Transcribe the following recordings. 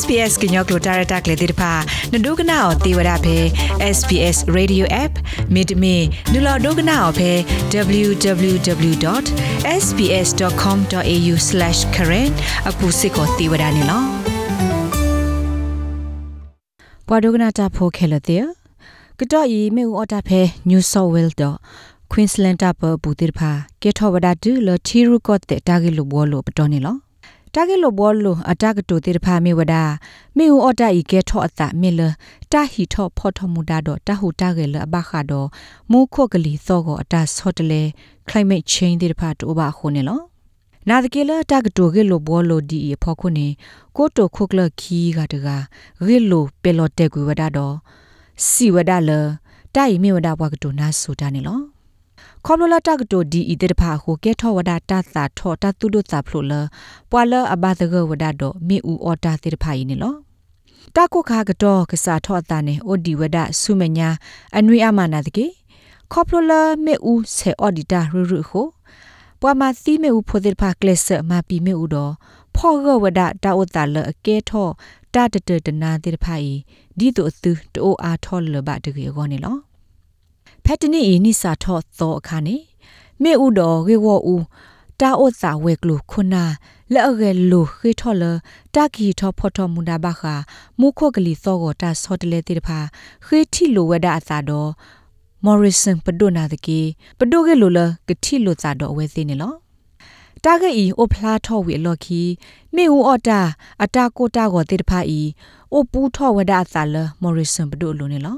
SPS ကညောကလိုတာရတာကလေတိဖာနဒုကနာအောတေဝရဖဲ SPS Radio App မိတမင်နူလာဒုကနာအောဖဲ www.sps.com.au/current အခုစစ်ကိုတေဝရနေလောပွာဒုကနာတာဖိုခဲလတဲ့ကတော့ဤမေဦးအော်တာဖဲ New South Wales တော့ Queensland တာပပူတိဖာကေထောဝဒတူလထီရူကော့တဲ့တာဂီလိုဘောလိုပတော်နေလော တာဂေလိုဘောလိုအတကတိုတေတဖာမေဝဒမေဟူအတဤကဲထောအတမေလတာဟီထောဖောထမူဒါတော့တဟူတာဂေလအဘခါတော့မူခုတ်ကလီသောကိုအတဆော့တလေ climate change တေတဖာတိုဘာခုနေလောနာဒကေလတာကတိုဂေလိုဘောလိုဒီဖောခုနေကိုတိုခုကလခီကတကဂေလိုပေလော့တက်ကွေဝဒတော့စီဝဒလတိုင်မေဝဒဘွားကတိုနာဆိုတာနေလော ခေါပလလတာကတိုဒီဤတေတဖာဟိုကဲထောဝဒတာသာထောတာတုဒုတာဖလိုလပွာလအဘသဂဝဒတော့မေဦးအော်တာတေတဖာယင်းနော်တာကုခါကတော့ကစားထောတာနေအိုဒီဝဒဆုမညာအနွေအမနာတကေခေါပလလမေဦးဆေအော်ဒီတာရူရူခိုပွာမသီမေဦးဖိုတေတဖာကလစ်ဆမာပီမေဦးတော့ဖောဂဝဒတာဥတာလအကဲထောတာတတတနာတေတဖာဤဒီတို့အသူတိုးအားထောလဘတကေကောနေလော ဖက်တနီဤနိစာထောသောအခါနေမေဥတော်ရေဝအူတာအိုစာဝဲကလုခုနာလဲ့ရဲလူခေထောလတာကီထောဖော်တော်မူနာဘခာမူခုတ်ကလေးသောကိုတာဆော့တလေတိတဖာခေတီလိုဝဒအသာတော်မော်ရီဆန်ပဒိုနာတကေပဒိုကေလိုလကတိလိုစာတော်ဝဲသိနေလောတာဂက်ဤအိုဖလာထောဝီလော်ခီမေဟူအော်တာအတာကိုတာကိုတေတဖာဤအိုပူထောဝဒအသာလမော်ရီဆန်ပဒိုလိုနေလော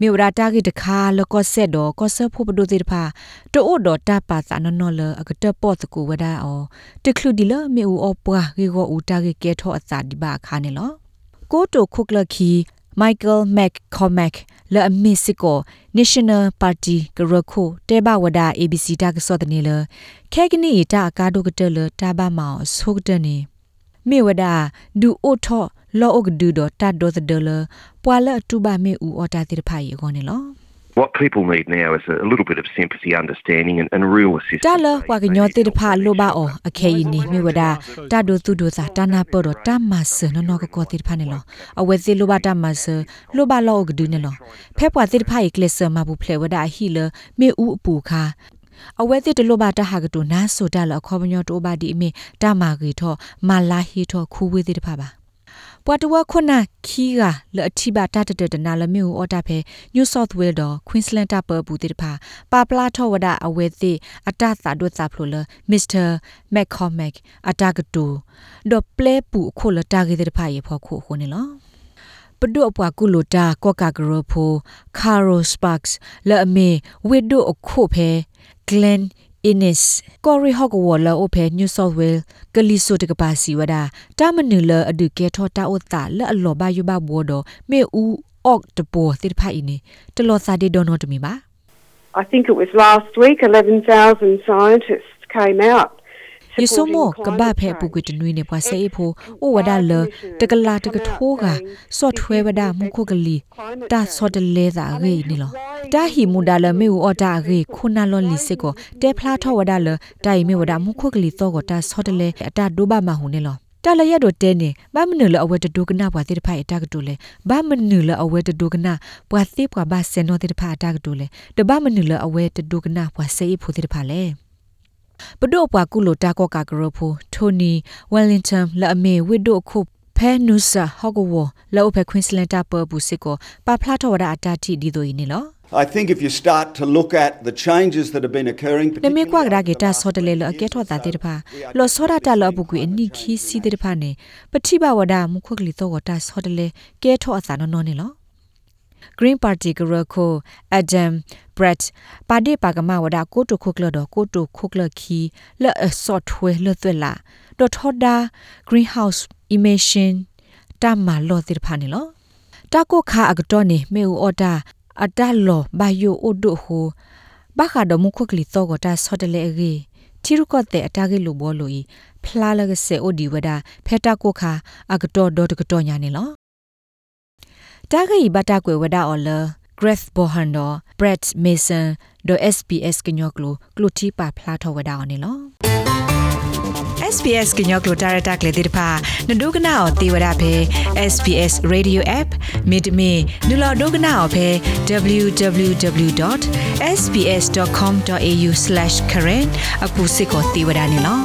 မေဝရတာဂိတခါလကောဆက်တော့ကောဆဖို့ပဒိုတိတဖာတိုအိုတော့တာပါစာနော်နော်လအကတပေါ့တကူဝဒါအောတခလူဒီလမေဦးအပွားဂေကိုဦးတာဂိကဲထောအစာဒီပါခါနေလောကိုတိုခုကလခီမိုက်ကယ်မက်ကောမက်လာမီဆီကို National Party ကရခိုတဲဘဝဒါ ABC တာကစောတနေလခဲကနီတာကာဒိုကတလတာဘာမောဆုကတနေမေဝဒါဒူအိုထော လောအုတ်ဒူဒတာဒိုသဒလပွာလတူဘာမေဦးအော်တာတိဖိုင်ယောနေလော What people need now is a, a little bit of sympathy, understanding, and, and real assistance. တာလဝါကညောတိတဖာလိုပါအောအခဲယနေမြဝဒတာဒိုသူဒိုစာတာနာပေါ်တော့တာမဆနော်နော်ကကောတိတဖာနေလောအဝဲစီလိုပါတာမဆလိုပါလောကဒူနေလောဖဲပွာတိတဖာကလစ်ဆမဘူးဖလေဝဒဟီလမေဦးအပူခါအဝဲစစ်တလို့ပါတဟာကတူနာဆိုတာလအခေါ်မညောတိုးပါဒီအမေတမာဂီထောမာလာဟီထောခူဝေးတိတဖာပါ ပွာတဝခုနာခီကလအတိပါတတတတနာလမေအော်တာဖဲ New South Wales တော့ Queensland တပဘူးတိတဖာပါပလာထောဝဒအဝဲသိအတသာဒုသဖလိုလ Mr. McCormack အတကတူဒေါ်ပလဲပူခုလတာဂေတိတဖာရေဖော်ခုခုနေလောပဒုအပွားကုလိုတာကောကာဂရိုဖိုကာရိုစပတ်စ်လအမေဝိဒုအခုဖဲ Glen Innis Corey Hogwalla ope New South Wales Kaliso de kapasi wada tamanula adu ke thota otta la allo ba yu ba bodo me u ok de bo tir pha ini to lo sa de dono to mi ba I think it was last week 11,000 scientists came out ယေဆိုမောကဘာဖဲပုကွေတနွေနေပွားစေဖို့ဩဝဒါလတကလာတကထိုးကဆော့ထွဲဝဒါမခုကလီတာဆော့တလဲသာရေနီလောတာဟီမူဒါလမေဝအတာရေခုနာလွန်လီစစ်ကိုတဲဖလားထောဝဒါလတိုင်မေဝဒါမခုကလီတော့ကိုတာဆော့တလဲအတာဒိုဘာမဟုန်နေလောတလရတော့တဲနေဘာမနလအဝဲတဒုကနာဘွာတိတဖိုင်အတကတူလေဘာမနလအဝဲတဒုကနာဘွာတိဘွာဘာစင်နောတိတဖာအတကတူလေတဘာမနလအဝဲတဒုကနာဘွာစေဖို့တိတဖာလေ ပဒိုပွားကုလိုတာကောကာဂရဖိုထိုနီဝယ်လင်တန်လာမေဝိဒိုခုဖဲနုစာဟော့ဂဝလောဖဲကွင်းစလန်တာပဘူးစစ်ကိုပါဖလာထော်ရအတာတီဒီဒိုင်းနေလော I think if you start to look at the changes that have been occurring နမေကွာဂရာဂေတာဆောတလေလအကဲထောတာတေတဖာလောဆောရတာလောပုကွေအနိခီစီတေတဖာနေပတိဘဝဒမုခွကလီတော့ဝတာဆောတလေကဲထောအစာနော်နော်နေလော Green Party ကရခို Adam Brett ပါဒေပါကမဝဒကိုတိုခုကလတော့ကိုတိုခုကလခီလဲ့ software လဲ့သွက်လာတော့ထောဒါ greenhouse emission တမလောတိဖာနေလောတာကိုခါအကတော့နေမေဦးအော်တာအတလောဘယိုအိုဒိုဟိုဘာခါဒမခုကလီတော့ကတာဆော့တလေအေတီရုကတဲ့အတားကေလိုဘောလိုဤဖလာလကစေအိုဒီဝဒဖဲတာကိုခါအကတော့ဒေါ်တကတော့ညာနေလော တာဂီဘတာကွယ်ဝဒအော်လ Greth Bohando Brett Mason do SPS ကညောကလိုကလိုတီပါဖလာထောဝဒအော်နေလော SPS ကညောကလိုတာရတာကလေးတိဖာနဒုကနာအောတေဝရဖဲ SPS Radio App မိဒမီနူလာဒုကနာအောဖဲ www.sps.com.au/current အခုစစ်ကိုတေဝရနေလော